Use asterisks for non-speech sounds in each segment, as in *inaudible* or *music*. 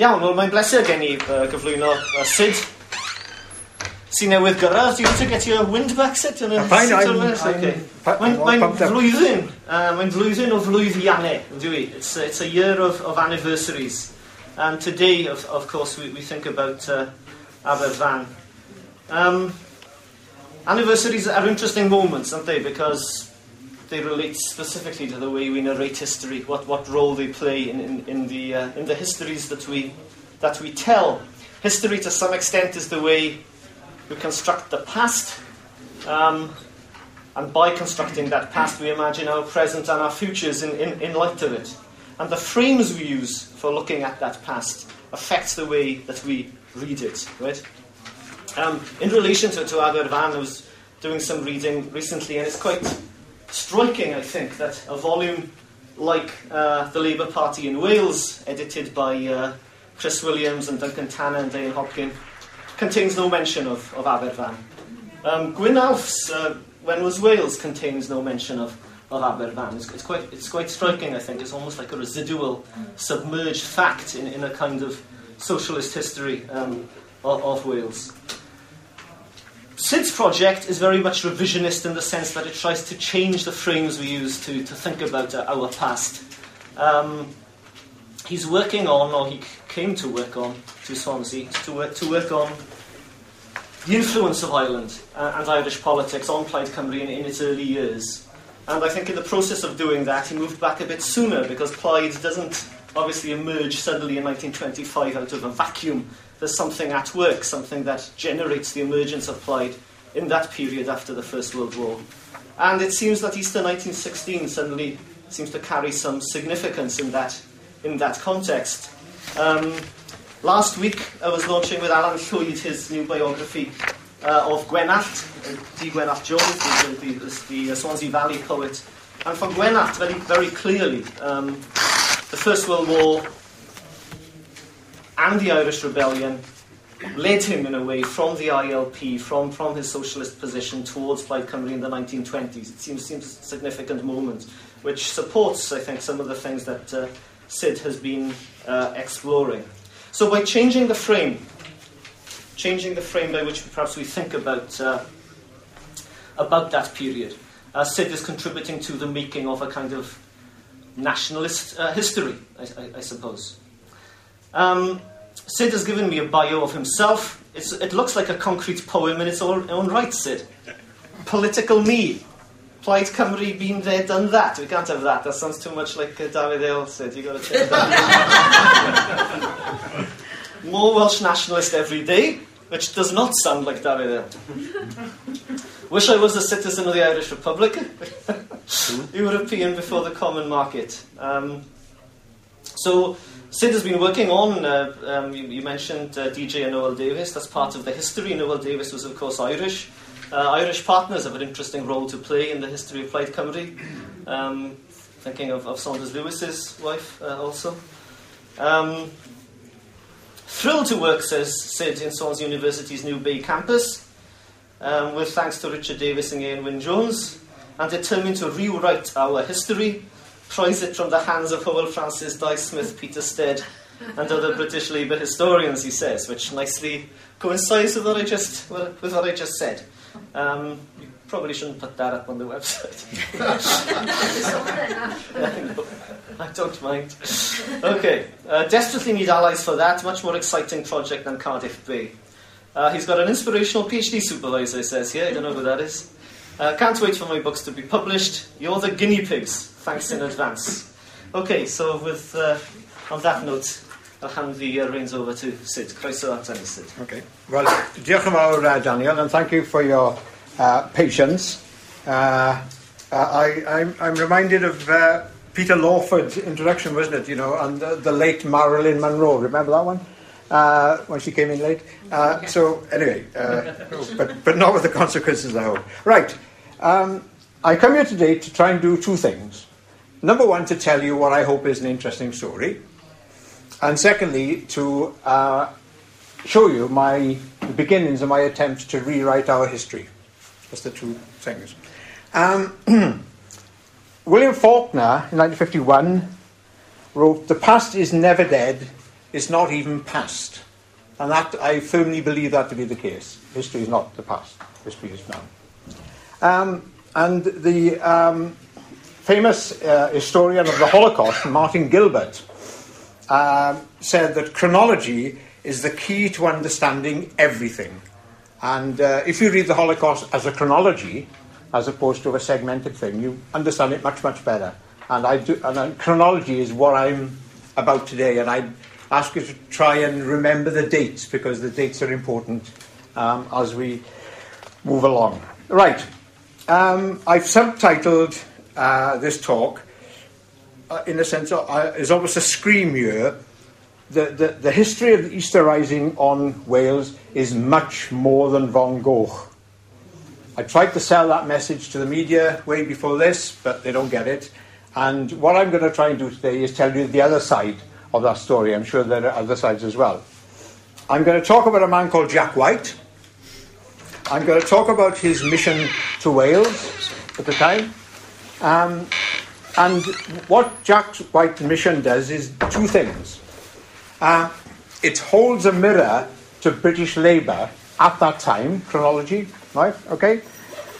Iawn, wel mae'n bleser gen i uh, gyflwyno uh, Sid sy'n newydd gyrraedd. Dwi'n meddwl get your windback set yn y Fine, I'm... Okay. Mae'n mae flwyddyn. Uh, mae'n flwyddyn o flwyddiannau, dwi. It's, uh, it's a year of, of anniversaries. And today, of, of course, we, we think about uh, Aberfan. Um, anniversaries are interesting moments, aren't they? Because they relate specifically to the way we narrate history, what, what role they play in, in, in, the, uh, in the histories that we, that we tell. History, to some extent, is the way we construct the past. Um, and by constructing that past, we imagine our present and our futures in, in, in light of it. And the frames we use for looking at that past affects the way that we read it, right? Um, in relation to, to Aberfan, I was doing some reading recently, and it's quite striking, I think, that a volume like uh, The Labour Party in Wales, edited by uh, Chris Williams and Duncan Tanner and Deian Hopkin, contains no mention of, of Aberfan. Um, Gwyn Alf's uh, When Was Wales contains no mention of, of Aberfan. It's, it's, quite, it's quite striking, I think. It's almost like a residual, submerged fact in, in a kind of socialist history um, of, of Wales. Sid's project is very much revisionist in the sense that it tries to change the frames we use to, to think about uh, our past. Um, he's working on, or he came to work on, to Swansea, to work, to work on the influence of Ireland uh, and Irish politics on Plaid Cymru in, in its early years. And I think in the process of doing that, he moved back a bit sooner because Plaid doesn't obviously emerge suddenly in 1925 out of a vacuum. There's something at work, something that generates the emergence of Plaid in that period after the First World War. And it seems that Easter 1916 suddenly seems to carry some significance in that, in that context. Um, last week, I was launching with Alan Llwyd his new biography uh, of Gwenallt, uh, D. Gwenallt Jones, the, the, the, the Swansea Valley poet. And for Gwenallt, very, very clearly, um, the First World War and the Irish Rebellion led him in a way from the ILP, from, from his socialist position towards Plaid Cymru in the 1920s. It seems, seems a significant moment, which supports, I think, some of the things that uh, Sid has been uh, exploring. So by changing the frame, changing the frame by which perhaps we think about, uh, about that period, uh, Sid is contributing to the making of a kind of nationalist uh, history, I, I, I suppose. Um, Sid has given me a bio of himself. It's, it looks like a concrete poem in its own, own right, Sid. Political me. Plaid Cymru, been there, done that. We can't have that. That sounds too much like uh, David Earl said. You've got to change that. More Welsh nationalist every day, which does not sound like David Earl. Wish I was a citizen of the Irish Republic. *laughs* European before the common market. Um, so, Sid has been working on, uh, um, you, you mentioned uh, DJ and Noel Davis, that's part of the history. Noel Davis was, of course, Irish. Uh, Irish partners have an interesting role to play in the history of Plaid Cymru. Um, thinking of, of Saunders Lewis's wife uh, also. Um, thrilled to work, says Sid, in Swansea University's New Bay campus, um, with thanks to Richard Davis and Ian Wynne Jones, and determined to rewrite our history prize it from the hands of Hywel Francis, Dai Smith, Peter Stead, and other British Labour historians, he says, which nicely coincides with what I just, with what I just said. Um, you probably shouldn't put that up on the website. I. *laughs* I don't mind. Okay, uh, desperately need allies for that. Much more exciting project than Cardiff Bay. Uh, he's got an inspirational PhD supervisor, he says here. I don't know who that is. Uh, can't wait for my books to be published. You're the guinea pigs. Thanks in advance. Okay, so with uh, on that note, I'll hand the uh, reins over to Sid. Croeso at hynny, Sid. Okay. Well, diolch yn fawr, uh, Daniel, and thank you for your uh, patience. Uh, uh, I, I'm, I'm reminded of uh, Peter Lawford's introduction, wasn't it? You know, and the, the late Marilyn Monroe. Remember that one? Uh, when she came in late. Uh, so anyway, uh, but but not with the consequences, I hope. Right. Um, I come here today to try and do two things. Number one, to tell you what I hope is an interesting story, and secondly, to uh, show you my the beginnings of my attempt to rewrite our history. That's the two things. Um, *clears throat* William Faulkner in 1951 wrote, "The past is never dead; is not even past. And that I firmly believe that to be the case. History is not the past, history is now. Um, and the um, famous uh, historian of the Holocaust, Martin Gilbert, uh, said that chronology is the key to understanding everything. And uh, if you read the Holocaust as a chronology, as opposed to a segmented thing, you understand it much, much better. And, I do, and uh, chronology is what I'm about today. And I ask you to try and remember the dates because the dates are important um, as we move along. Right. Um, I've subtitled uh, this talk, uh, in a sense, uh, is almost a scream year. The, the, the history of the Easter Rising on Wales is much more than Frongoch. I tried to sell that message to the media way before this, but they don't get it. And what I'm going to try and do today is tell you the other side of that story. I'm sure there are other sides as well. I'm going to talk about a man called Jack White. I'm going to talk about his mission to Wales at the time. Um, and what Jack White's mission does is two things. Uh, it holds a mirror to British Labour at that time, chronology, right? Okay?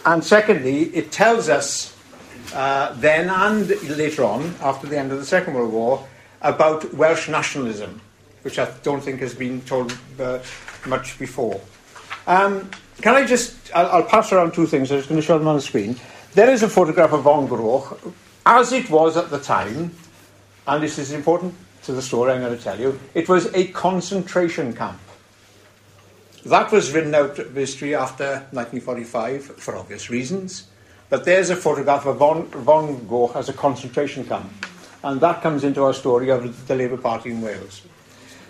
And secondly, it tells us uh, then and later on, after the end of the Second World War, about Welsh nationalism, which I don't think has been told uh, much before. Um, can I just, I'll, I'll, pass around two things, I'm just going to show them on the screen. There is a photograph of Frongoch, as it was at the time, and this is important to the story I'm going to tell you, it was a concentration camp. That was written out of history after 1945 for obvious reasons. But there's a photograph of Von, Frongoch as a concentration camp. And that comes into our story of the Labour Party in Wales.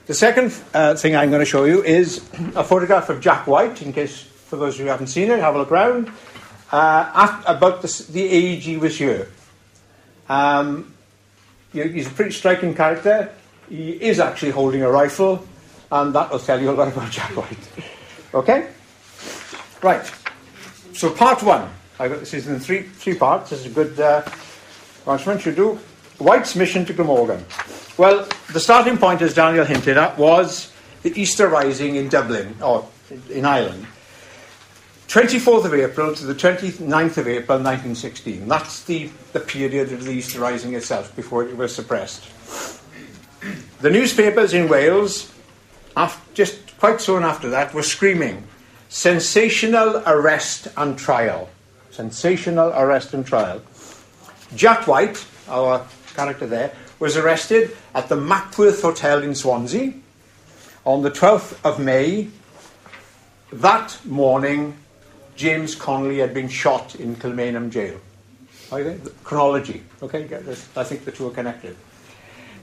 The second uh, thing I'm going to show you is a photograph of Jack White, in case for those who haven't seen it, have a look around, uh, at, about the, the, age he was here. Um, he's a pretty striking character. He is actually holding a rifle, and that will tell you a lot about *laughs* Jack White. okay? Right. So, part one. I got this is in three three parts. This is a good uh, announcement. Should do. White's mission to Glamorgan. Well, the starting point, as Daniel hinted at, was the Easter Rising in Dublin, or in Ireland. 24th of April to the 29th of April 1916. That's the, the period of the Easter Rising itself before it was suppressed. The newspapers in Wales, after, just quite soon after that, were screaming sensational arrest and trial sensational arrest and trial. Jack White, our character there, was arrested at the Mackworth Hotel in Swansea on the 12th of May. That morning, James Connolly had been shot in Kilmainham jail. Okay? Chronology. Okay, I think the two are connected.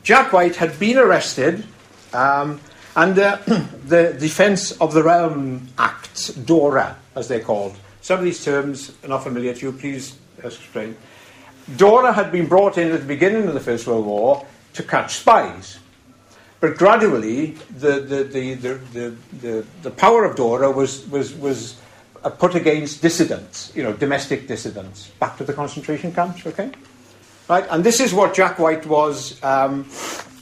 Jack White had been arrested um, under *clears throat* the Defence of the Realm Act, DORA, as they're called. Some of these terms are not familiar to you, please explain. DORA had been brought in at the beginning of the First World War to catch spies. But gradually, the, the, the, the, the, the, power of DORA was, was, was uh, put against dissidents, you know, domestic dissidents, back to the concentration camps, okay? Right? And this is what Jack White was um,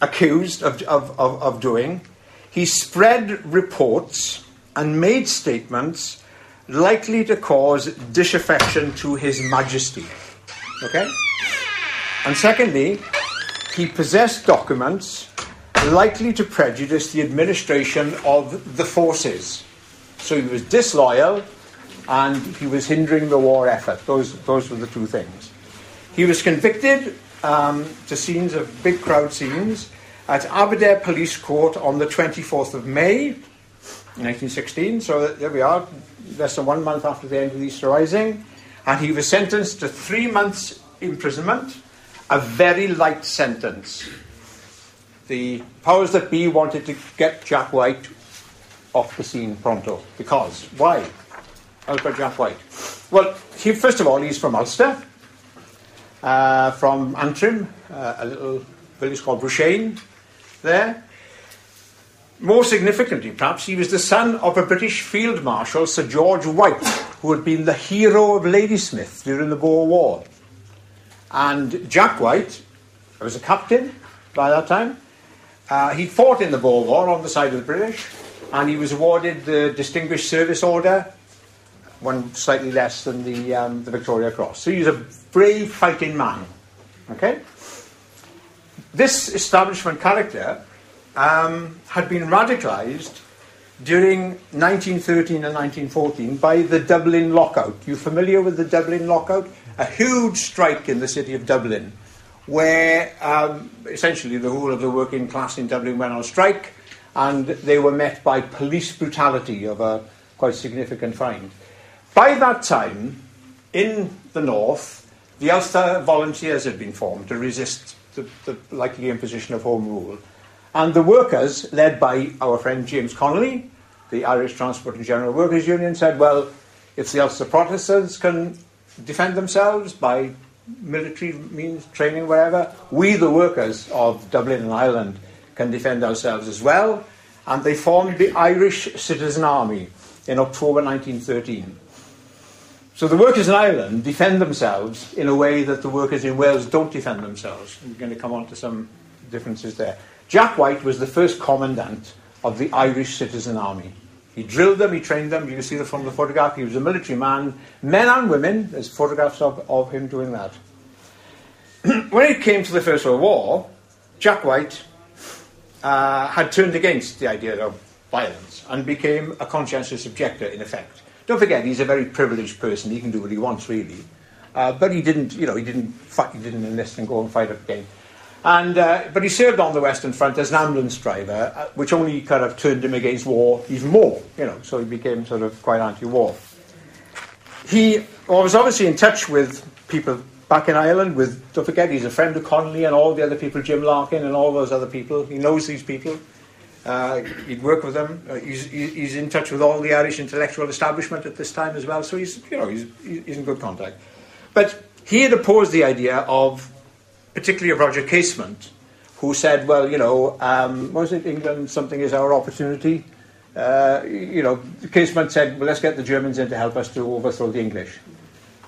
accused of, of, of, of doing. He spread reports and made statements likely to cause disaffection to His Majesty. Okay? And secondly, he possessed documents likely to prejudice the administration of the forces. So he was disloyal and he was hindering the war effort. Those, those were the two things. He was convicted um, to scenes of big crowd scenes at Aberdare Police Court on the 24th of May 1916. So there we are, less than one month after the end of the Easter Rising, and he was sentenced to three months' imprisonment, a very light sentence. The powers that be wanted to get Jack White off the scene pronto. Because, why? About Jack White? Well, he, first of all, he's from Ulster, uh, from Antrim, uh, a little village called Broughshane there. More significantly, perhaps, he was the son of a British Field Marshal, Sir George White, who had been the hero of Ladysmith during the Boer War. And Jack White who was a captain by that time, Uh, he fought in the Boer War on the side of the British, and he was awarded the Distinguished Service Order, one slightly less than the, um, the Victoria Cross. So he's a brave fighting man. Okay? This establishment character um, had been radicalised during 1913 and 1914 by the Dublin lockout. You familiar with the Dublin lockout? A huge strike in the city of Dublin, where um, essentially the whole of the working class in Dublin went on strike, and they were met by police brutality of a quite significant kind. By that time, in the north, the Ulster Volunteers had been formed to resist the, the likely imposition of Home Rule. And the workers, led by our friend James Connolly, the Irish Transport and General Workers Union, said, well, if the Ulster Protestants can defend themselves by military means, training, wherever, we, the workers of Dublin and Ireland, can defend ourselves as well. And they formed the Irish Citizen Army in October 1913. So the workers in Ireland defend themselves in a way that the workers in Wales don't defend themselves. We're going to come on to some differences there. Jack White was the first commandant of the Irish Citizen Army. He drilled them, he trained them. You can see that from the photograph. He was a military man, men and women. There's photographs of, of him doing that. *clears throat* when it came to the First World War, Jack White uh, had turned against the idea of violence and became a conscientious objector, in effect. Don't forget, he's a very privileged person. He can do what he wants, really. Uh, but he didn't, you know, he didn't fight, he didn't enlist and go and fight again. And, uh, but he served on the Western Front as an ambulance driver, uh, which only kind of turned him against war even more, you know, so he became sort of quite anti-war. He was obviously in touch with people back in Ireland, with, don't forget, he's a friend of Connolly and all the other people, Jim Larkin and all those other people. He knows these people. Uh, he'd work with them. Uh, he's, he's in touch with all the Irish intellectual establishment at this time as well, so he's, you know, he's, he's in good contact. But he had opposed the idea of, particularly of Roger Casement, who said, well, you know, um, was it England, something is our opportunity? Uh, you know, Casement said, well, let's get the Germans in to help us to overthrow the English.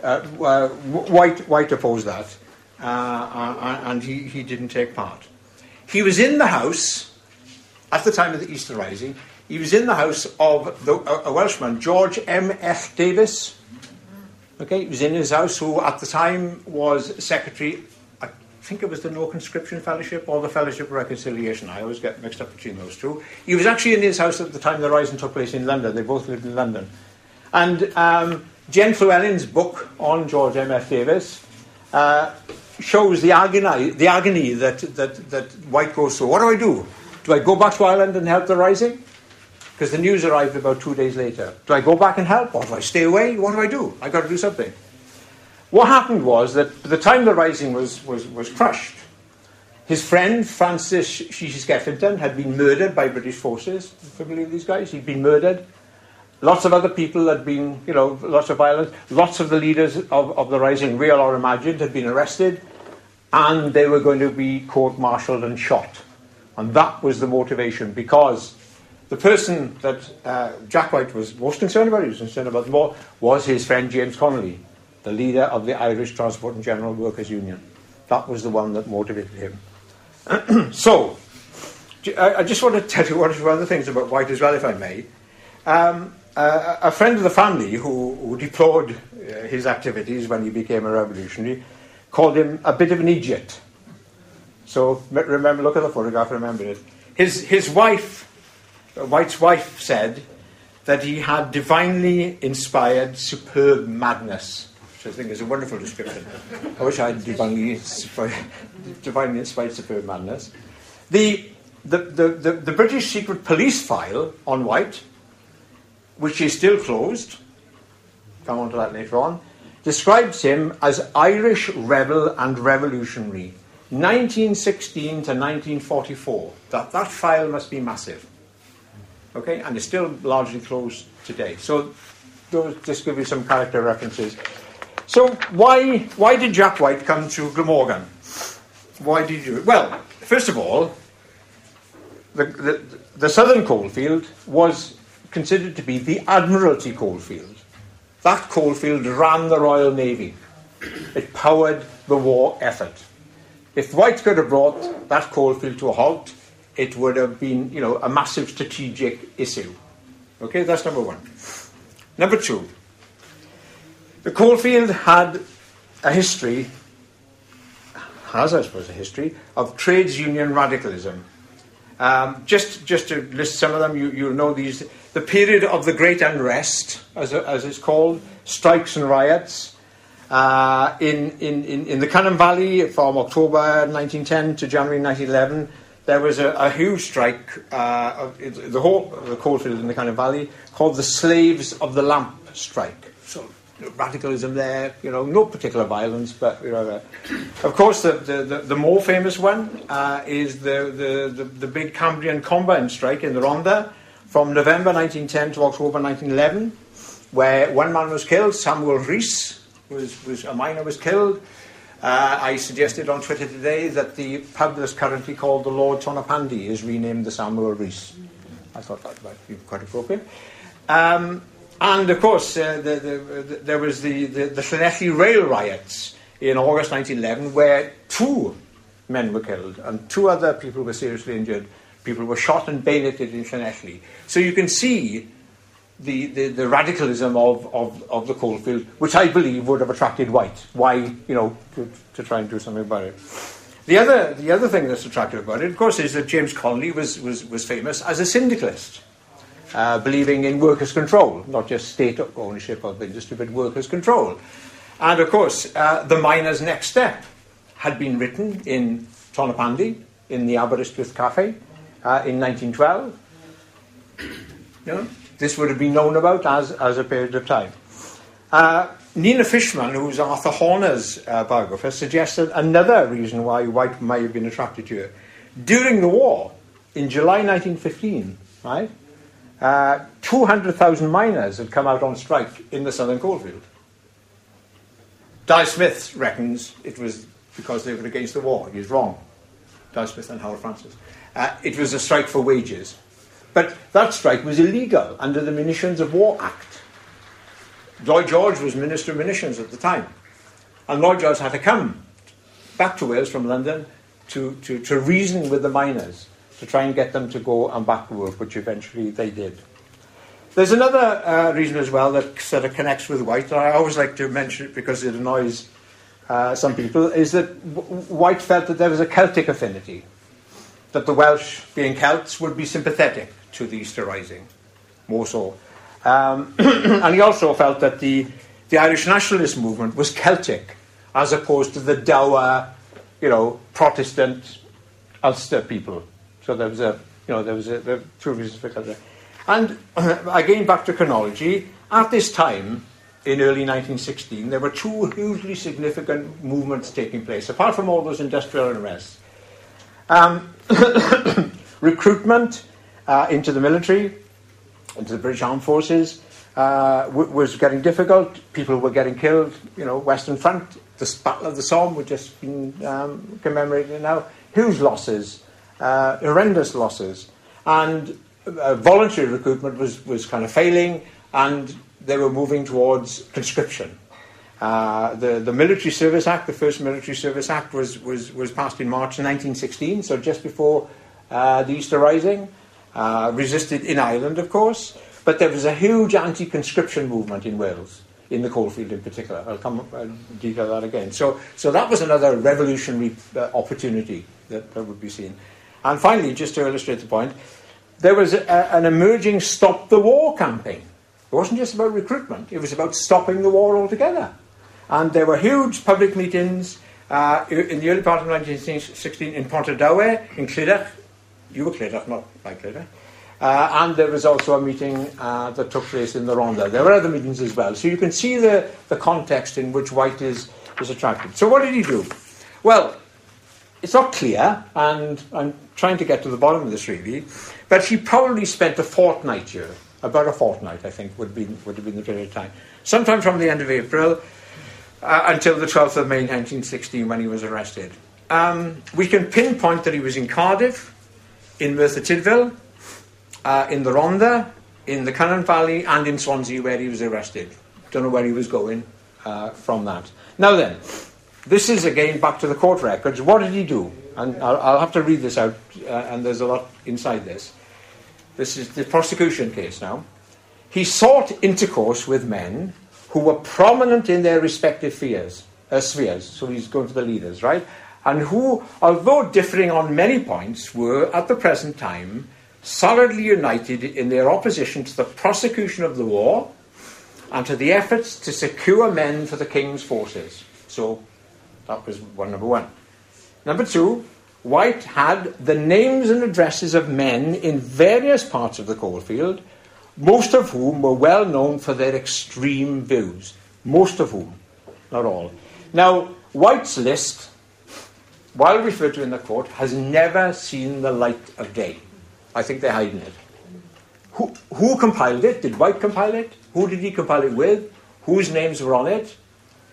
Uh, White, White opposed that, uh, uh, and he, he didn't take part. He was in the House at the time of the Easter Rising, he was in the house of the, a, Welshman, George M. F. Davis. Okay, he was in his house, who at the time was secretary, think it was the No Conscription Fellowship or the Fellowship of Reconciliation. I always get mixed up between those two. He was actually in his house at the time the Rising took place in London. They both lived in London. And um, Jen Llywelyn's book on George M. F. Davis uh, shows the agony, the agony that, that, that White goes through. What do I do? Do I go back to Ireland and help the rising? Because the news arrived about two days later. Do I go back and help, or do I stay away? What do I do? I've got to do something. What happened was that by the time the rising was, was, was crushed, his friend Francis Skeffington had been murdered by British forces. Familiar with these guys? He'd been murdered. Lots of other people had been, you know, lots of violence. Lots of the leaders of, of the rising, real or imagined, had been arrested, and they were going to be court-martialed and shot. And that was the motivation because the person that uh, Jack White was most concerned about, he was concerned about more, was his friend James Connolly, the leader of the Irish Transport and General Workers Union. That was the one that motivated him. *clears throat* so, I just want to tell you one or two other things about White as well, if I may. Um, uh, a friend of the family who, who deplored uh, his activities when he became a revolutionary called him a bit of an idiot. So remember, look at the photograph, remember it. His, his wife, White's wife, said that he had divinely inspired superb madness, which I think is a wonderful description. I wish I had divinely inspired, divinely inspired superb madness. The, the, the, the, the British secret police file on White, which is still closed, come on to that later on, describes him as Irish rebel and revolutionary 1916 to 1944. That, that file must be massive. Okay, and it's still largely closed today. So, those just give you some character references. So, why, why did Jack White come to Glamorgan? Why did you? Well, first of all, the, the, the southern coalfield was considered to be the Admiralty coalfield. That coalfield ran the Royal Navy. It powered the war effort. If White could have brought that coalfield to a halt, it would have been, you know, a massive strategic issue. Okay, that's number one. Number two, the coalfield had a history, has I suppose a history, of trades union radicalism. Um, just, just to list some of them, you, you know these. The period of the Great Unrest, as, as it's called, strikes and riots. Uh, in, in, in, in the Cynon Valley from October 1910 to January 1911, there was a, a huge strike, uh, the whole the coalfield in the Cynon Valley, called the Slaves of the Lamp strike. So radicalism there, you know, no particular violence, but you know, uh, of course, the, the, the, more famous one uh, is the, the, the, the, big Cambrian Combine strike in the Rhondda from November 1910 to October 1911, where one man was killed, Samuel Rees, was, was a miner was killed. Uh, I suggested on Twitter today that the pub that's currently called the Lord Tonypandy is renamed the Samuel Rees. I thought that might be quite appropriate. Um, and of course, uh, the, the, the, there was the, the, the Llanelli rail riots in August 1911, where two men were killed and two other people were seriously injured. People were shot and bayoneted in Llanelli. So you can see the, the, the, radicalism of, of, of the coalfield, which I believe would have attracted White. Why, you know, to, to try and do something about it. The other, the other thing that's attractive about it, of course, is that James Connolly was, was, was famous as a syndicalist uh, believing in workers' control, not just state ownership of industry, but workers' control. And of course, uh, the miner's next step had been written in Tonypandy, in the Aberystwyth Cafe, uh, in 1912. You know, this would have been known about as, as a period of time. Uh, Nina Fishman, who's Arthur Horner's uh, biographer, suggested another reason why White may have been attracted to her. During the war, in July 1915, right, uh, 200,000 miners had come out on strike in the southern coalfield. Dai Smith reckons it was because they were against the war. He's wrong. Dai Smith and Hywel Francis. Uh, it was a strike for wages. But that strike was illegal under the Munitions of War Act. Lloyd George was Minister of Munitions at the time. And Lloyd George had to come back to Wales from London to, to, to reason with the miners to try and get them to go and back to work, which eventually they did. There's another uh, reason as well that sort of connects with White, that I always like to mention it because it annoys uh, some people, is that White felt that there was a Celtic affinity, that the Welsh, being Celts, would be sympathetic to the Easter Rising, more so. Um, *clears throat* and he also felt that the, the Irish nationalist movement was Celtic, as opposed to the dour, you know, Protestant Ulster people so there was a, you know, there was a, there two reasons for that. And *clears throat* again, back to chronology, at this time, in early 1916, there were two hugely significant movements taking place, apart from all those industrial unrests. Um, *coughs* recruitment uh, into the military, into the British Armed Forces, uh, w- was getting difficult. People were getting killed. You know, Western Front, the Battle of the Somme, which just been um, commemorated now. Huge losses uh, horrendous losses. And uh, voluntary recruitment was, was kind of failing, and they were moving towards conscription. Uh, the, the Military Service Act, the first Military Service Act, was, was, was passed in March 1916, so just before uh, the Easter Rising. Uh, resisted in Ireland, of course, but there was a huge anti conscription movement in Wales, in the coalfield in particular. I'll come uh, detail that again. So, so that was another revolutionary uh, opportunity that, that would be seen. And finally, just to illustrate the point, there was a, an emerging stop the war campaign. It wasn't just about recruitment, it was about stopping the war altogether. And there were huge public meetings uh, in the early part of 1916 in Pontardawe, in Clydach. You were Clydach, not by Clydach. Uh, and there was also a meeting uh, that took place in the Rhondda. There were other meetings as well. So you can see the, the context in which White is, is attracted. So what did he do? Well, it's not clear, and I'm trying to get to the bottom of this really, but he probably spent a fortnight here, about a fortnight, I think, would, be, would have been the period of time. Sometime from the end of April uh, until the 12th of May 1916 when he was arrested. Um, we can pinpoint that he was in Cardiff, in Merthyr Tydfil, uh, in the Rhondda, in the Cynon Valley, and in Swansea where he was arrested. Don't know where he was going uh, from that. Now then, this is again back to the court records. What did he do? and I'll, I'll have to read this out, uh, and there's a lot inside this. This is the prosecution case now. He sought intercourse with men who were prominent in their respective spheres, uh, spheres. So he's going to the leaders, right? And who, although differing on many points, were at the present time solidly united in their opposition to the prosecution of the war and to the efforts to secure men for the king's forces. So that was one number one. Number two, White had the names and addresses of men in various parts of the coalfield, most of whom were well known for their extreme views. Most of whom, not all. Now, White's list, while referred to in the court, has never seen the light of day. I think they're hiding it. Who, who compiled it? Did White compile it? Who did he compile it with? Whose names were on it?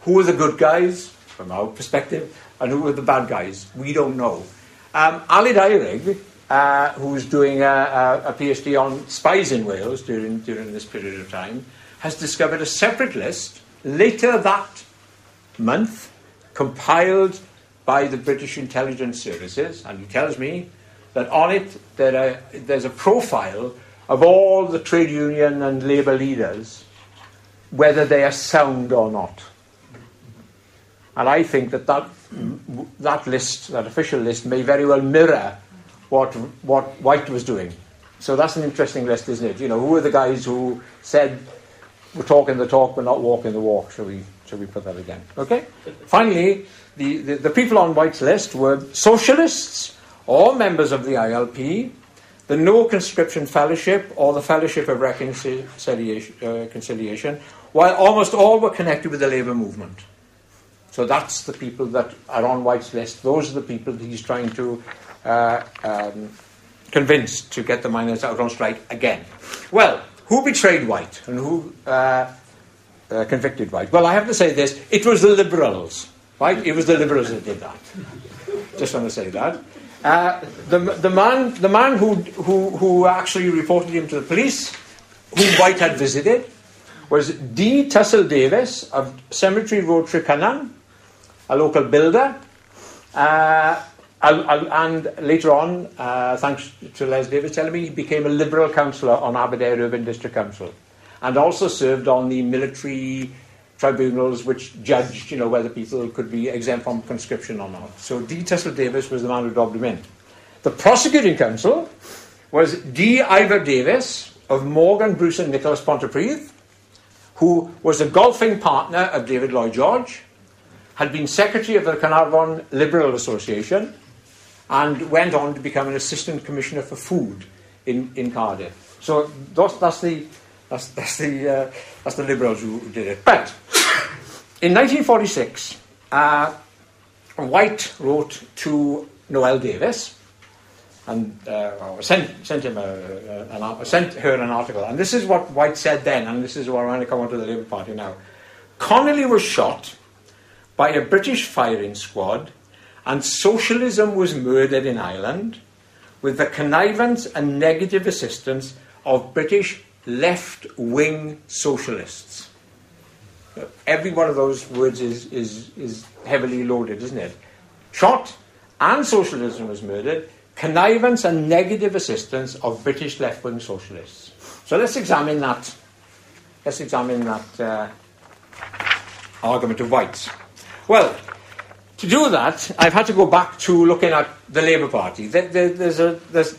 Who were the good guys, from our perspective, and who were the bad guys? We don't know. Um, Aled Eirug, uh, who's doing a, a, a, PhD on spies in Wales during, during this period of time, has discovered a separate list later that month, compiled by the British intelligence services, and he tells me that on it there are, there's a profile of all the trade union and labour leaders, whether they are sound or not. And I think that that, that list, that official list, may very well mirror what, what White was doing. So that's an interesting list, isn't it? You know, who are the guys who said we're talking the talk but not walking the walk? Shall we, shall we put that again? Okay? Finally, the, the, the people on White's list were socialists or members of the ILP, the No Conscription Fellowship or the Fellowship of Reconciliation, uh, Conciliation, while almost all were connected with the labour movement. So that's the people that are on White's list. Those are the people that he's trying to uh, um, convince to get the miners out on strike again. Well, who betrayed White and who uh, uh, convicted White? Well, I have to say this it was the Liberals, right? It was the Liberals that did that. Just want to say that. Uh, the, the man, the man who, who, who actually reported him to the police, whom White had visited, was D. Tussell Davis of Cemetery Road, Trecynon, a local builder. Uh, and later on, uh, thanks to Les Davis telling me, he became a Liberal councillor on Aberdare Urban District Council and also served on the military tribunals which judged you know, whether people could be exempt from conscription or not. So D. Tussell Davis was the man who dobbed him in. The prosecuting counsel was D. Ivor Davis of Morgan, Bruce and Nicholas Pontypridd, who was a golfing partner of David Lloyd George had been secretary of the Carnarvon Liberal Association and went on to become an assistant commissioner for food in, in Cardiff. So that's, that's the that's, that's the uh, that's the Liberals who did it. But in 1946, uh, White wrote to Noel Davis and uh, sent sent him a, a, sent her an article, and this is what White said then, and this is what I'm going to come on to the Labour Party now. Connolly was shot by a British firing squad, and socialism was murdered in Ireland with the connivance and negative assistance of British left wing socialists. Every one of those words is, is, is heavily loaded, isn't it? Shot and socialism was murdered, connivance and negative assistance of British left wing socialists. So let's examine that. Let's examine that uh, argument of White's. Well, to do that, I've had to go back to looking at the Labour Party. there's, a, there's,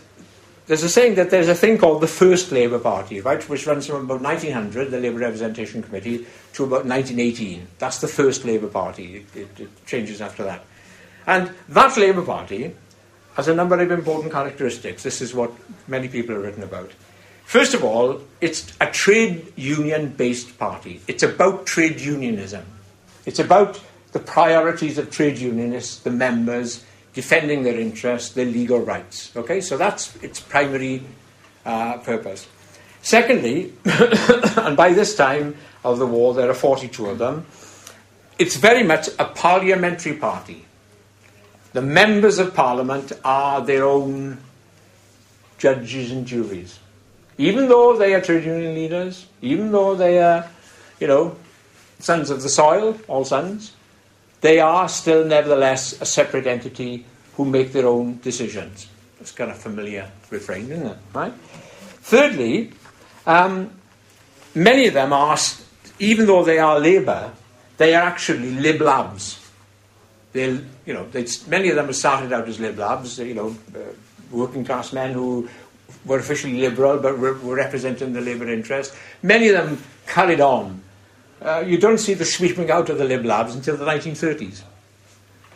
there's a saying that there's a thing called the First Labour Party, right, which runs from about 1900, the Labour Representation Committee, to about 1918. That's the First Labour Party. It, it, it changes after that. And that Labour Party has a number of important characteristics. This is what many people have written about. First of all, it's a trade union based party. It's about trade unionism. It's about the priorities of trade unionists, the members, defending their interests, their legal rights. Okay, so that's its primary uh, purpose. Secondly, *coughs* and by this time of the war, there are 42 of them, it's very much a parliamentary party. The members of parliament are their own judges and juries. Even though they are trade union leaders, even though they are, you know, sons of the soil, all sons, they are still nevertheless a separate entity who make their own decisions. It's kind of familiar refrain, isn't it? Right? Thirdly, um, many of them are, even though they are Labour, they are actually Lib Labs. They, you know, many of them have started out as Lib Labs, you know, uh, working class men who were officially liberal but were representing the Labour interest. Many of them carried on. Uh, you don't see the sweeping out of the Lib Labs until the 1930s,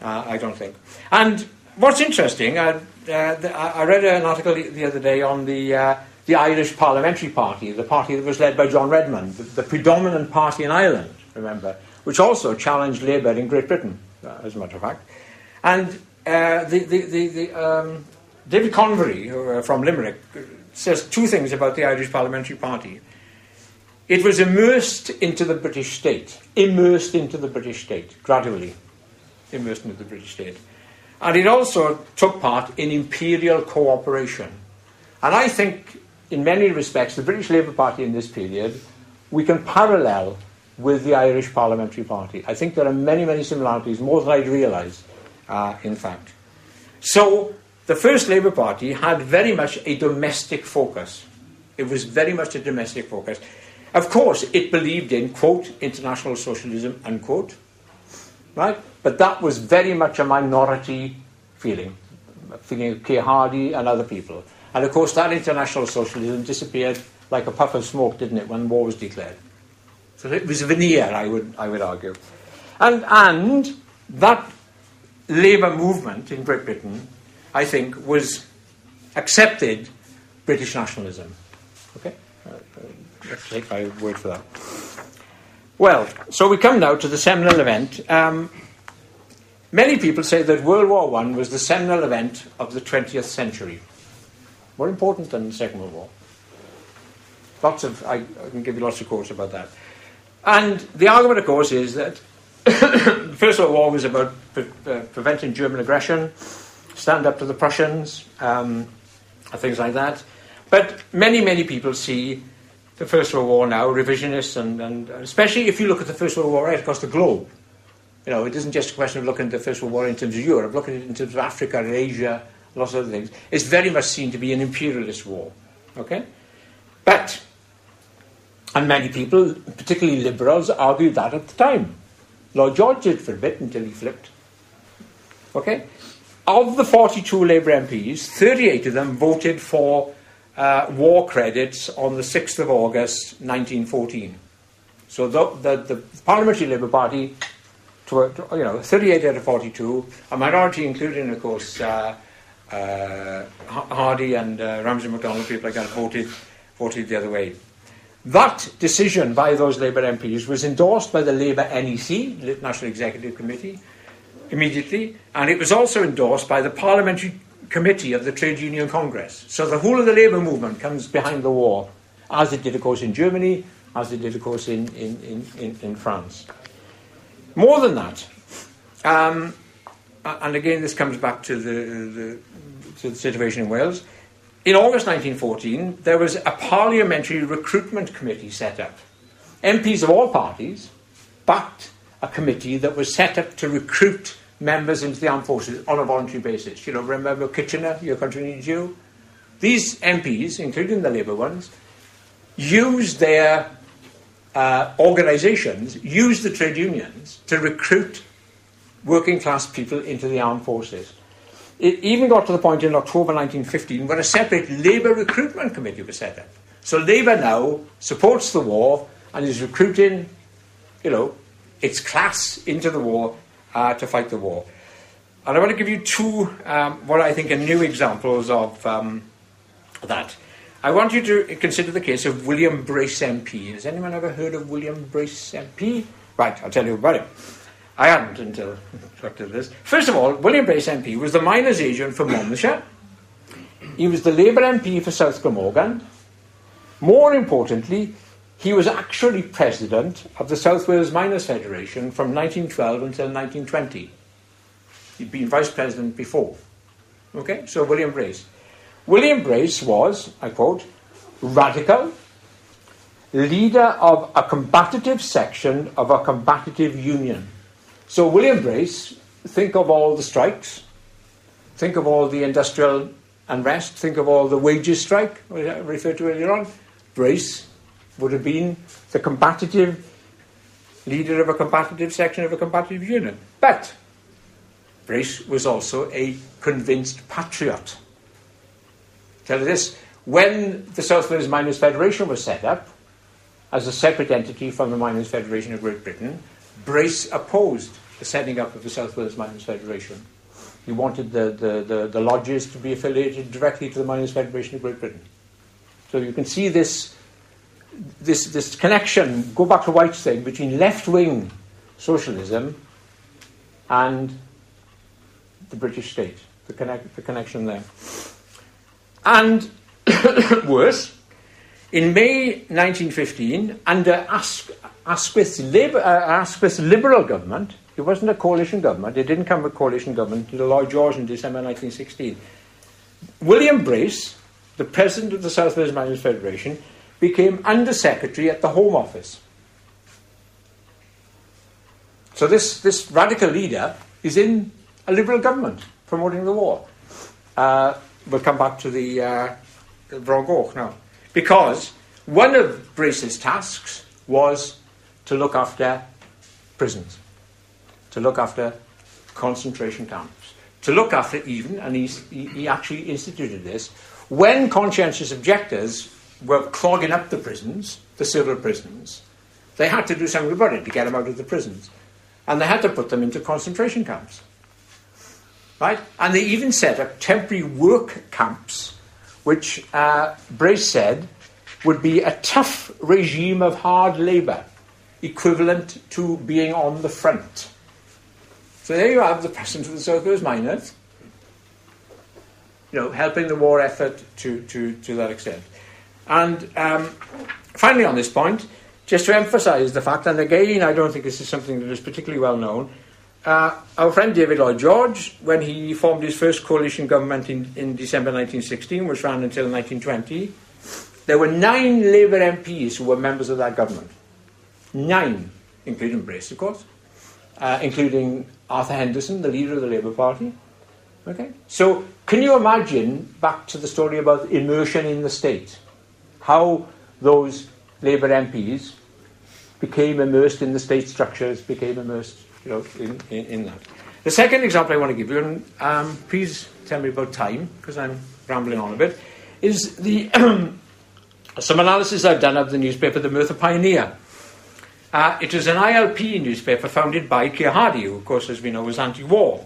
uh, I don't think. And what's interesting, uh, I read an article the other day on the, uh, the Irish Parliamentary Party, the party that was led by John Redmond, the, the predominant party in Ireland, remember, which also challenged Labour in Great Britain, uh, as a matter of fact. And uh, the, the, the, the um, David Convery uh, from Limerick says two things about the Irish Parliamentary Party. It was immersed into the British state, immersed into the British state, gradually immersed into the British state. And it also took part in imperial cooperation. And I think, in many respects, the British Labour Party in this period, we can parallel with the Irish Parliamentary Party. I think there are many, many similarities, more than I'd realise, uh, in fact. So, the first Labour Party had very much a domestic focus. It was very much a domestic focus. Of course, it believed in, quote, international socialism, unquote, right? But that was very much a minority feeling, feeling of Keir Hardie and other people. And of course, that international socialism disappeared like a puff of smoke, didn't it, when war was declared? So it was a veneer, I would, I would argue. And, and that labour movement in Great Britain I think, was accepted British nationalism. Okay? Take my word for that. Well, so we come now to the seminal event. Um, many people say that World War I was the seminal event of the 20th century. More important than the Second World War. Lots of, I, I can give you lots of quotes about that. And the argument, of course, is that *coughs* the First World War was about pre- uh, preventing German aggression stand up to the Prussians, um, things like that. But many, many people see the First World War now revisionists, and, and especially if you look at the First World War right across the globe. You know, it isn't just a question of looking at the First World War in terms of Europe, looking at it in terms of Africa and Asia, lots of other things. It's very much seen to be an imperialist war. Okay? But, and many people, particularly liberals, argued that at the time. Lloyd George did for a bit until he flipped. Okay? of the 42 Labour MPs, 38 of them voted for uh, war credits on the 6th of August 1914. So the, the, the Parliamentary Labour Party, to, to, you know, 38 out of 42, a minority including, of course, uh, uh, Hardie and uh, Ramsay MacDonald, people like that, voted, voted the other way. That decision by those Labour MPs was endorsed by the Labour NEC, National Executive Committee, immediately, and it was also endorsed by the Parliamentary Committee of the Trade Union Congress. So the whole of the labour movement comes behind the war, as it did, of course, in Germany, as it did, of course, in, in, in, in France. More than that, um, and again, this comes back to the, the, to the situation in Wales. In August 1914, there was a parliamentary recruitment committee set up. MPs of all parties backed a committee that was set up to recruit members into the armed forces on a voluntary basis. You know, remember Kitchener, your country needs you? These MPs, including the Labour ones, used their uh, organisations, used the trade unions to recruit working class people into the armed forces. It even got to the point in October 1915 where a separate Labour recruitment committee was set up. So Labour now supports the war and is recruiting, you know, its class into the war uh, to fight the war. And I want to give you two, um, what I think are new examples of um, that. I want you to consider the case of William Brace MP. Has anyone ever heard of William Brace MP? Right, I'll tell you about him. I hadn't until *laughs* after this. First of all, William Brace MP was the miners' agent for Monmouthshire. He was the Labour MP for South Glamorgan. More importantly, he was actually president of the South Wales Miners Federation from 1912 until 1920. He'd been vice president before. Okay, so William Brace. William Brace was, I quote, radical, leader of a combative section of a combative union. So William Brace, think of all the strikes, think of all the industrial unrest, think of all the wages strike, I referred to earlier on. Brace would have been the combative leader of a combative section of a combative union. But Brace was also a convinced patriot. Tell you this when the South Wales Miners Federation was set up as a separate entity from the Miners Federation of Great Britain, Brace opposed the setting up of the South Wales Miners Federation. He wanted the, the, the, the lodges to be affiliated directly to the Miners Federation of Great Britain. So you can see this, this, this connection, go back to White's thing, between left wing socialism and the British state, the, connect, the connection there. And *coughs* worse, in May 1915, under Asquith's, Labour, uh, Asquith's Liberal government, it wasn't a coalition government, it didn't come with a coalition government until Lloyd George in December 1916. William Brace, the president of the South Wales Miners Federation, became Under Secretary at the Home Office. So this, this radical leader is in a Liberal government promoting the war. Uh, we'll come back to the uh, now. Because one of Brace's tasks was to look after prisons, to look after concentration camps, to look after even, and he, he actually instituted this, when conscientious objectors were clogging up the prisons, the civil prisons, they had to do something about it to get them out of the prisons. And they had to put them into concentration camps. Right? And they even set up temporary work camps, which uh, Brace said would be a tough regime of hard labour, equivalent to being on the front. So there you have the president of the South Wales Miners, you know, helping the war effort to, to, to that extent. And um, finally, on this point, just to emphasise the fact, and again, I don't think this is something that is particularly well known, uh, our friend David Lloyd George, when he formed his first coalition government in, in December 1916, which ran until 1920, there were nine Labour MPs who were members of that government. Nine, including Brace, of course, uh, including Arthur Henderson, the leader of the Labour Party. Okay? So, can you imagine, back to the story about immersion in the state, how those Labour MPs became immersed in the state structures, became immersed you know, in, in, in that. The second example I want to give you, and um, please tell me about time, because I'm rambling on a bit, is the *clears throat* some analysis I've done of the newspaper, the Merthyr Pioneer. Uh, it is an ILP newspaper founded by Keir Hardie, who, of course, as we know, was anti-war.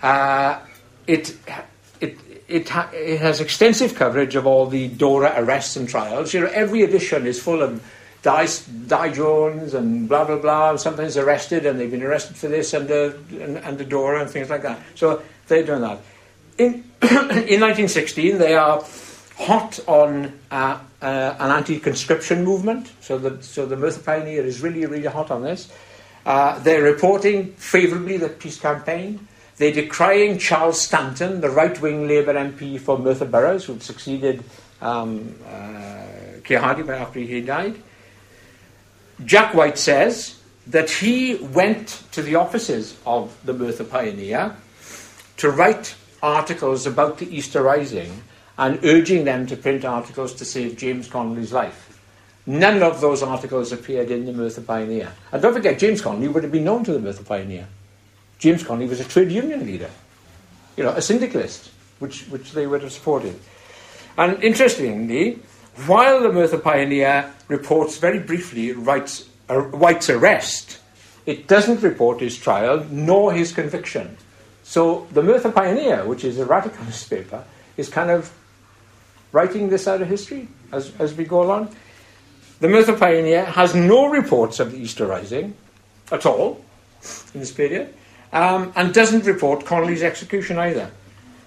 Uh, it, it, ha- it has extensive coverage of all the Dora arrests and trials. You know, every edition is full of Di, Di Jones and blah blah blah. Sometimes arrested, and they've been arrested for this under under Dora and things like that. So they're doing that. In *coughs* in 1916, they are hot on uh, uh, an anti-conscription movement. So the so the Merthyr Pioneer is really really hot on this. Uh, they're reporting favourably the peace campaign. They're decrying Charles Stanton, the right-wing Labour MP for Merthyr Boroughs, who succeeded um, uh, Keir Hardie after he died. Jack White says that he went to the offices of the Merthyr Pioneer to write articles about the Easter Rising and urging them to print articles to save James Connolly's life. None of those articles appeared in the Merthyr Pioneer. And don't forget, James Connolly would have been known to the Merthyr Pioneer. James Connolly was a trade union leader, you know, a syndicalist, which, which they would have supported. And interestingly, while the Merthyr Pioneer reports very briefly Wright's, uh, White's arrest, it doesn't report his trial nor his conviction. So the Merthyr Pioneer, which is a radical newspaper, is kind of writing this out of history as, as we go along. The Merthyr Pioneer has no reports of the Easter Rising at all in this period, um, and doesn't report Connolly's execution either.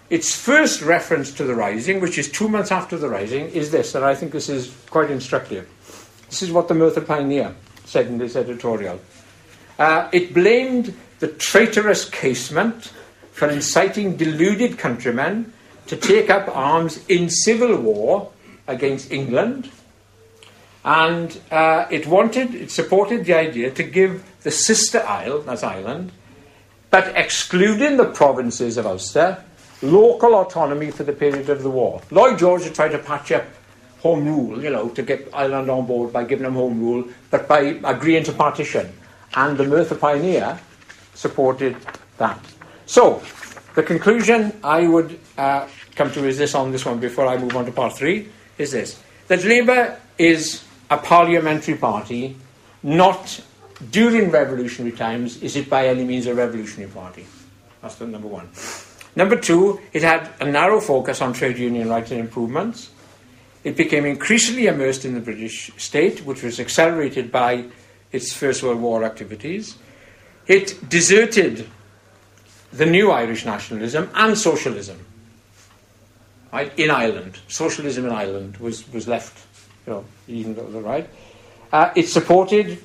Its first reference to the Rising, which is two months after the Rising, is this, and I think this is quite instructive. This is what the Merthyr Pioneer said in this editorial. Uh, it blamed the traitorous Casement for inciting deluded countrymen to take up arms in civil war against England. And uh, it wanted, it supported the idea to give the sister isle, that's Ireland, but excluding the provinces of Ulster, local autonomy for the period of the war. Lloyd George had tried to patch up home rule, you know, to get Ireland on board by giving them home rule, but by agreeing to partition. And the Merthyr Pioneer supported that. So, the conclusion I would uh, come to is this on this one before I move on to part three is this that Labour is a parliamentary party, not during revolutionary times is it by any means a revolutionary party. That's the number one. Number two, it had a narrow focus on trade union rights and improvements. It became increasingly immersed in the British state, which was accelerated by its First World War activities. It deserted the new Irish nationalism and socialism. Right, in Ireland, socialism in Ireland was, was left, you know, even though the right. Uh, it supported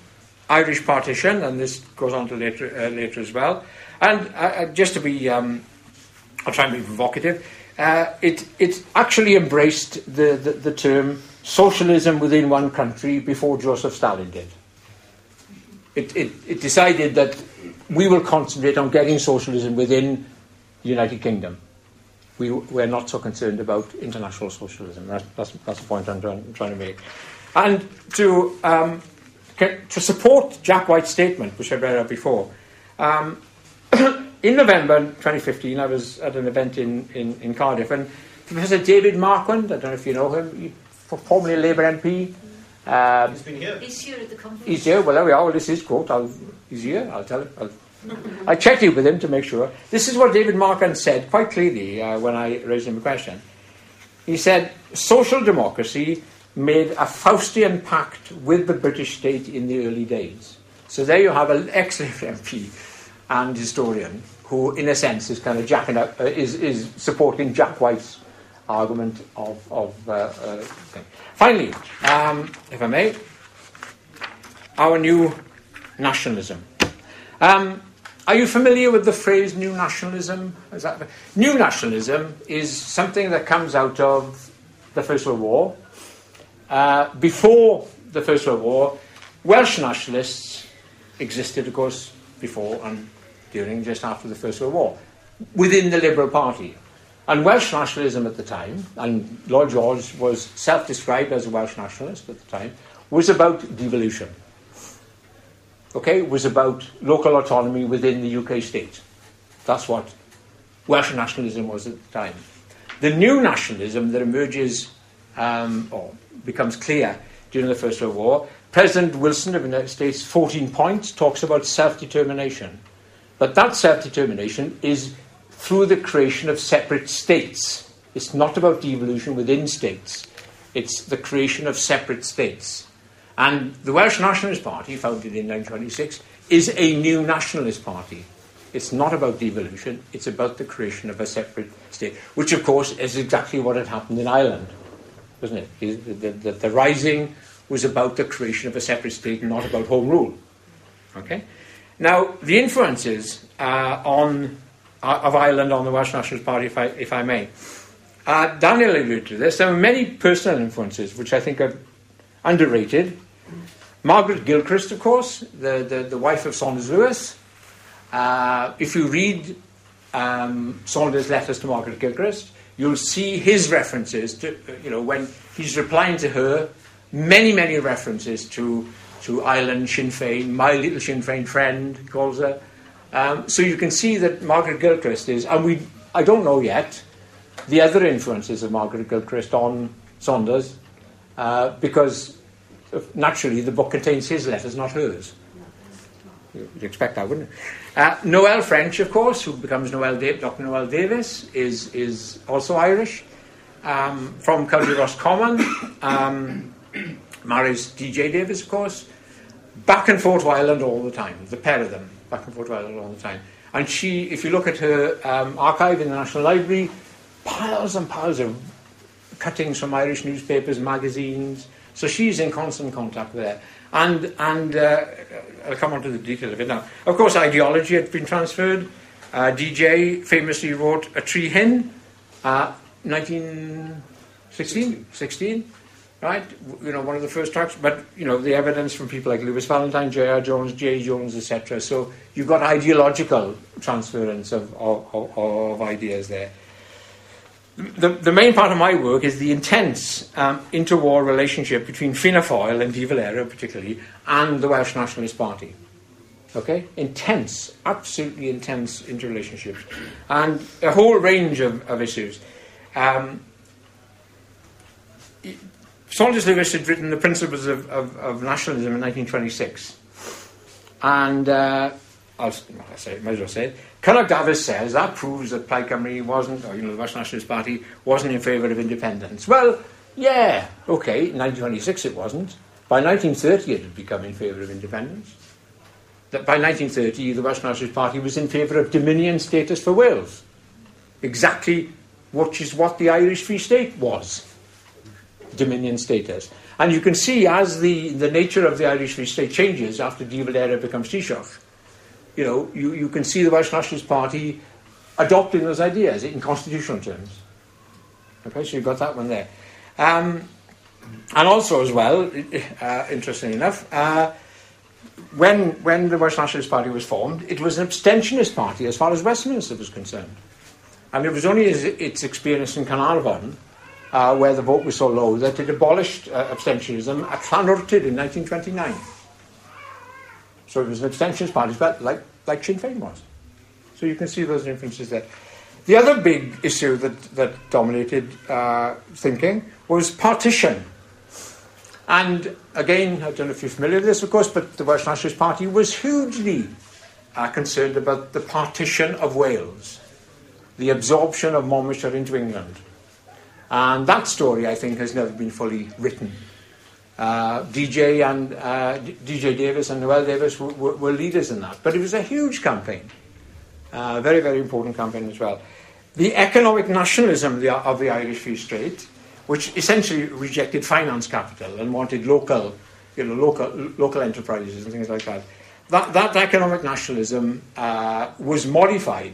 Irish partition, and this goes on to later, uh, later as well. And uh, uh just to be, um, I'll try and be provocative, uh, it, it actually embraced the, the, the term socialism within one country before Joseph Stalin did. It, it, it, decided that we will concentrate on getting socialism within the United Kingdom. We, we're not so concerned about international socialism. That's, that's, that's the point I'm trying, trying to make. And to um, to support Jack White's statement, which I read out before, um, *coughs* in November 2015, I was at an event in, in, in, Cardiff, and Professor David Marquand, I don't know if you know him, formerly a Labour MP. Um, he's been here. He's here at the conference. He's here. Well, there we are. Well, this is quote. I'll, he's here. I'll tell him. I'll, I checked it with him to make sure. This is what David Marquand said quite clearly uh, when I raised him a question. He said, social democracy made a Faustian pact with the British state in the early days. So there you have an excellent *laughs* MP and historian who, in a sense, is kind of jacking up, uh, is, is supporting Jack White's argument of, of uh, uh, Finally, um, if I may, our new nationalism. Um, are you familiar with the phrase new nationalism? Is that, new nationalism is something that comes out of the First World War uh, before the First World War, Welsh nationalists existed, of course, before and during, just after the First World War, within the Liberal Party. And Welsh nationalism at the time, and Lloyd George was self described as a Welsh nationalist at the time, was about devolution. Okay, was about local autonomy within the UK state. That's what Welsh nationalism was at the time. The new nationalism that emerges, um, or becomes clear during the First World War. President Wilson of the United States, 14 points, talks about self determination. But that self determination is through the creation of separate states. It's not about devolution within states, it's the creation of separate states. And the Welsh Nationalist Party, founded in 1926, is a new nationalist party. It's not about devolution, it's about the creation of a separate state, which, of course, is exactly what had happened in Ireland wasn't it? The, the, the, rising was about the creation of a separate state, not about home rule. Okay. Now, the influences uh, on uh, of Ireland on the Welsh Nationalist Party, if I, if I may. Uh, Daniel alluded to this. There are many personal influences which I think are underrated. Margaret Gilchrist, of course, the, the, the wife of Saunders Lewis. Uh, if you read um, Saunders' letters to Margaret Gilchrist, you'll see his references to, you know, when he's replying to her, many, many references to, to Ireland, Sinn Féin, my little Sinn Féin friend, calls her. Um, so you can see that Margaret Gilchrist is, and we, I don't know yet, the other influences of Margaret Gilchrist on Saunders, uh, because naturally the book contains his letters, not hers. You'd expect that, wouldn't you? Uh, Noel French, of course, who becomes Noel da- Dr. Noel Davies, is, is also Irish, um, from County Roscommon. Um, marries DJ Davies, of course. Back and forth to Ireland all the time, the pair of them, back and forth to Ireland all the time. And she, if you look at her um, archive in the National Library, piles and piles of cuttings from Irish newspapers, magazines. So she's in constant contact there. And, and uh, I'll come on to the detail of it now. Of course, ideology had been transferred. Uh, DJ famously wrote A Tree Hyn, uh, 1916, 16, right? You know, one of the first tracks. But, you know, the evidence from people like Lewis Valentine, J.R. Jones, J. Jones, etc. So you've got ideological transference of, of, of, of ideas there. The, the main part of my work is the intense um, interwar relationship between Fianna Fáil and De Valera, particularly, and the Welsh Nationalist Party. Okay? Intense, absolutely intense interrelationships. And a whole range of, of issues. Um, Saunders Lewis had written The Principles of, of, of Nationalism in 1926. And uh, I'll, I say, might as well say it. Cynog Dafis says that proves that Plaid Cymru wasn't, or you know, the Welsh Nationalist Party wasn't in favour of independence. Well, yeah, okay, in 1926 it wasn't. By 1930 it had become in favour of independence. That by 1930 the Welsh Nationalist Party was in favour of dominion status for Wales. Exactly which is what the Irish Free State was. Dominion status. And you can see as the, the nature of the Irish Free State changes after De Valera becomes Taoiseach, you know, you, you can see the Welsh Nationalist Party adopting those ideas in constitutional terms. Okay, so you've got that one there. Um, and also, as well, *laughs* uh, interestingly enough, uh, when, when the Welsh Nationalist Party was formed, it was an abstentionist party as far as Westminster was concerned. And it was only its experience in Carnarvon, uh, where the vote was so low, that it abolished uh, abstentionism at Llanwrtyd in 1929. So it was an abstentionist party, but like, like Sinn Féin was. So you can see those differences there. The other big issue that, that dominated uh, thinking was partition. And again, I don't know if you're familiar with this, of course, but the Welsh Nationalist Party was hugely uh, concerned about the partition of Wales, the absorption of Monmouthshire into England. And that story, I think, has never been fully written. Uh, DJ and uh, DJ Davies and Noel Davies were, were, leaders in that. But it was a huge campaign, uh, very, very important campaign as well. The economic nationalism of the, of the Irish Free State, which essentially rejected finance capital and wanted local, you know, local, local enterprises and things like that. That, that economic nationalism uh, was modified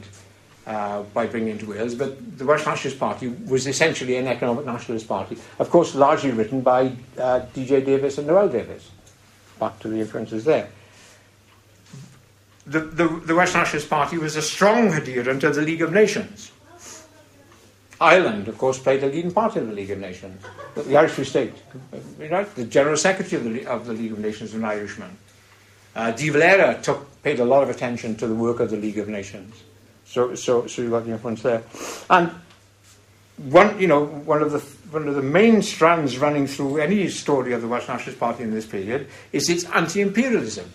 uh, by bringing into Wales, but the Welsh Nationalist Party was essentially an economic nationalist party, of course, largely written by uh, D.J. Davies and Noel Davies. Back to the influences there. The, the, the Welsh Nationalist Party was a strong adherent of the League of Nations. Ireland, of course, played a leading part in the League of Nations. The Irish Free State, right? The General Secretary of the, of the League of Nations was an Irishman. Uh, De Valera took, paid a lot of attention to the work of the League of Nations. So, so, so you've got the influence there. And one, you know, one of the one of the main strands running through any story of the Welsh Nationalist Party in this period is its anti-imperialism,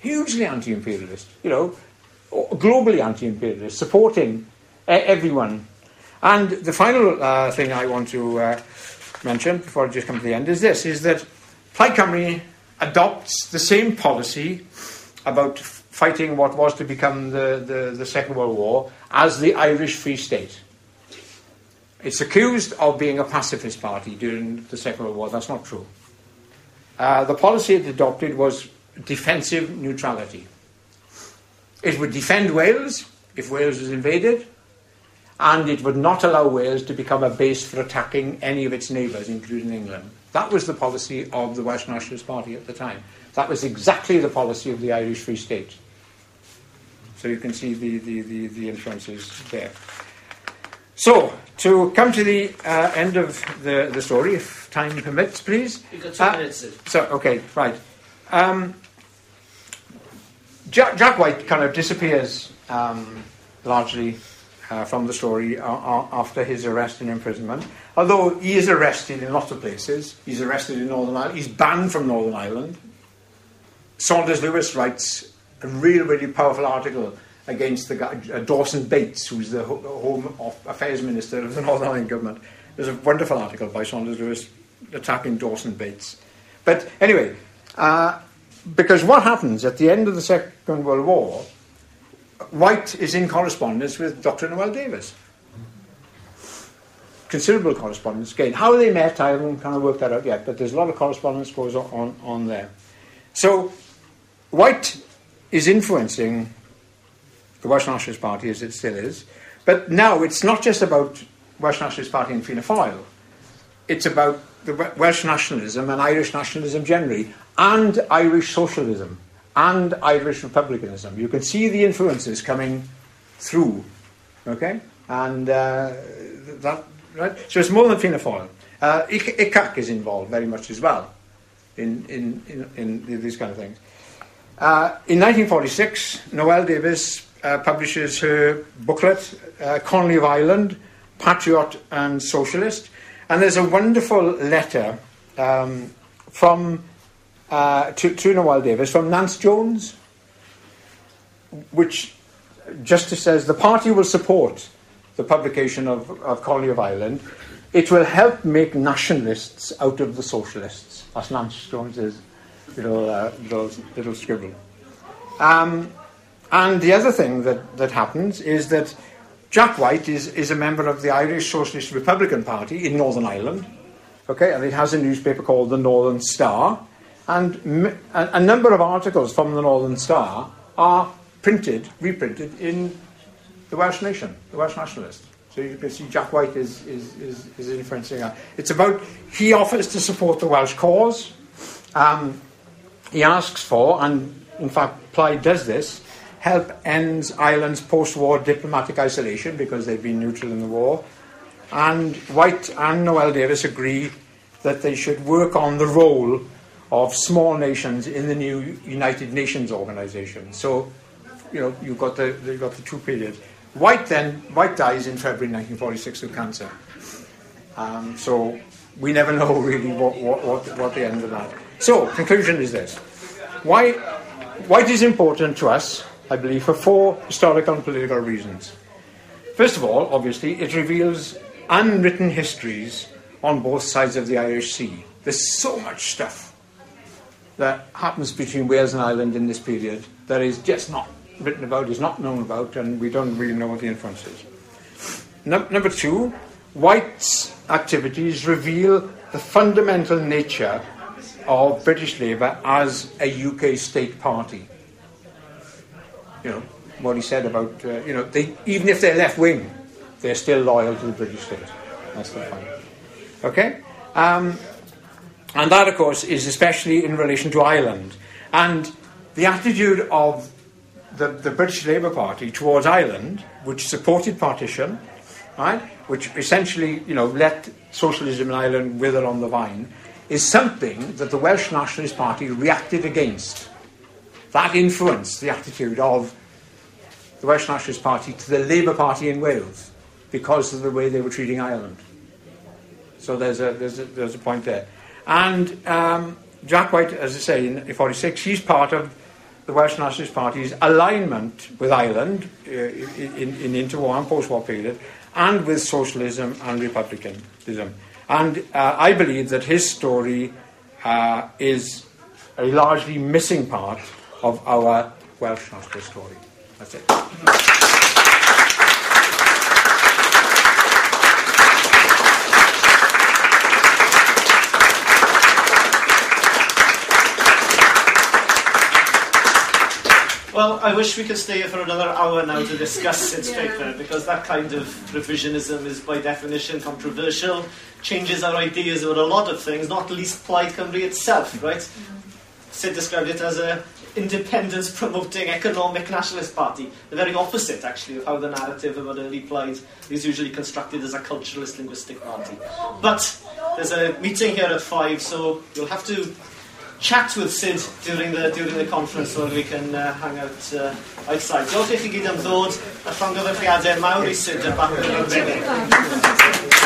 hugely anti-imperialist. You know, globally anti-imperialist, supporting everyone. And the final uh, thing I want to uh, mention before I just come to the end is this: is that Plaid Cymru adopts the same policy about fighting what was to become the, the, the Second World War as the Irish Free State. It's accused of being a pacifist party during the Second World War. That's not true. Uh, the policy it adopted was defensive neutrality. It would defend Wales if Wales was invaded, and it would not allow Wales to become a base for attacking any of its neighbours, including England. That was the policy of the Welsh Nationalist Party at the time. That was exactly the policy of the Irish Free State. So you can see the, the, the, the influences there. So, to come to the uh, end of the, the story, if time permits, please. You've got two uh, minutes. So, okay, right. Um, Jack, Jack, White kind of disappears um, largely uh, from the story uh, uh, after his arrest and imprisonment. Although he is arrested in lots of places, he's arrested in Northern Ireland, he's banned from Northern Ireland. Saunders Lewis writes a really, really powerful article against the guy, uh, Dawson Bates, who's the Home Affairs Minister of the Northern Ireland government. There's a wonderful article by Saunders Lewis attacking Dawson Bates. But anyway, uh, because what happens at the end of the Second World War, White is in correspondence with Dr. Noel Davies. Considerable correspondence. Again, how they met, I haven't kind of worked that out yet, but there's a lot of correspondence goes on, on, on there. So, White is influencing the Welsh Nationalist Party as it still is. But now it's not just about Welsh Nationalist Party and Fianna Fáil. It's about the Welsh nationalism and Irish nationalism generally, and Irish socialism, and Irish republicanism. You can see the influences coming through. Okay? And uh, that, right? So it's more than Fianna Fáil. Uh, ICAC is involved very much as well in, in, in, in these kind of things. Uh, in 1946, Noel Davies uh, publishes her booklet, uh, Connolly of Ireland, Patriot and Socialist. And there's a wonderful letter um, from uh, to, to Noel Davies from Nance Jones, which just says the party will support the publication of, of Connolly of Ireland. It will help make nationalists out of the socialists. That's Nance Jones's little, uh, little, little scribble. Um, and the other thing that, that happens is that Jack White is, is a member of the Irish Socialist Republican Party in Northern Ireland. Okay, and it has a newspaper called the Northern Star. And a, number of articles from the Northern Star are printed, reprinted in the Welsh Nation, the Welsh Nationalist. So you can see Jack White is, is, is, is influencing that. It's about, he offers to support the Welsh cause. Um, he asks for, and in fact, Plaid does this, help ends Ireland's post war diplomatic isolation because they've been neutral in the war. And White and Noel Davies agree that they should work on the role of small nations in the new United Nations organization. So, you know, you've got the, you've got the two periods. White then, White dies in February 1946 of cancer. Um, so we never *laughs* know really what, what, what, what the end of that. So, conclusion is this. Why, White is important to us, I believe, for four historical and political reasons. First of all, obviously, it reveals unwritten histories on both sides of the Irish Sea. There's so much stuff that happens between Wales and Ireland in this period that is just not written about, is not known about, and we don't really know what the influence is. No, number two, White's activities reveal the fundamental nature of British Labour as a UK state party. You know, what he said about, uh, you know, they, even if they're left wing, they're still loyal to the British state. That's the point. Okay? Um, and that, of course, is especially in relation to Ireland. And the attitude of the, the British Labour Party towards Ireland, which supported partition, right, which essentially, you know, let socialism in Ireland wither on the vine, is something that the Welsh Nationalist Party reacted against. That influenced the attitude of the Welsh Nationalist Party to the Labour Party in Wales because of the way they were treating Ireland. So there's a, there's a, there's a point there. And um, Jack White, as I say, in 46, he's part of the Welsh Nationalist Party's alignment with Ireland uh, in, in interwar and post-war period, and with socialism and republicanism. And uh, I believe that his story uh, is a largely missing part of our Welsh National story. That's it. Well, I wish we could stay here for another hour now to discuss *laughs* Syd's yeah. paper because that kind of revisionism is by definition controversial, changes our ideas about a lot of things, not least Plaid Cymru itself, right? Mm-hmm. Sid described it as a independence promoting economic nationalist party. The very opposite, actually, of how the narrative about early Plaid is usually constructed as a culturalist linguistic party. But there's a meeting here at five, so you'll have to chat with Sid during the, during the conference so we can uh, hang out uh, outside. Diolch i chi gyd am ddod a llongyfarchiadau mawr i Sid a Bach yn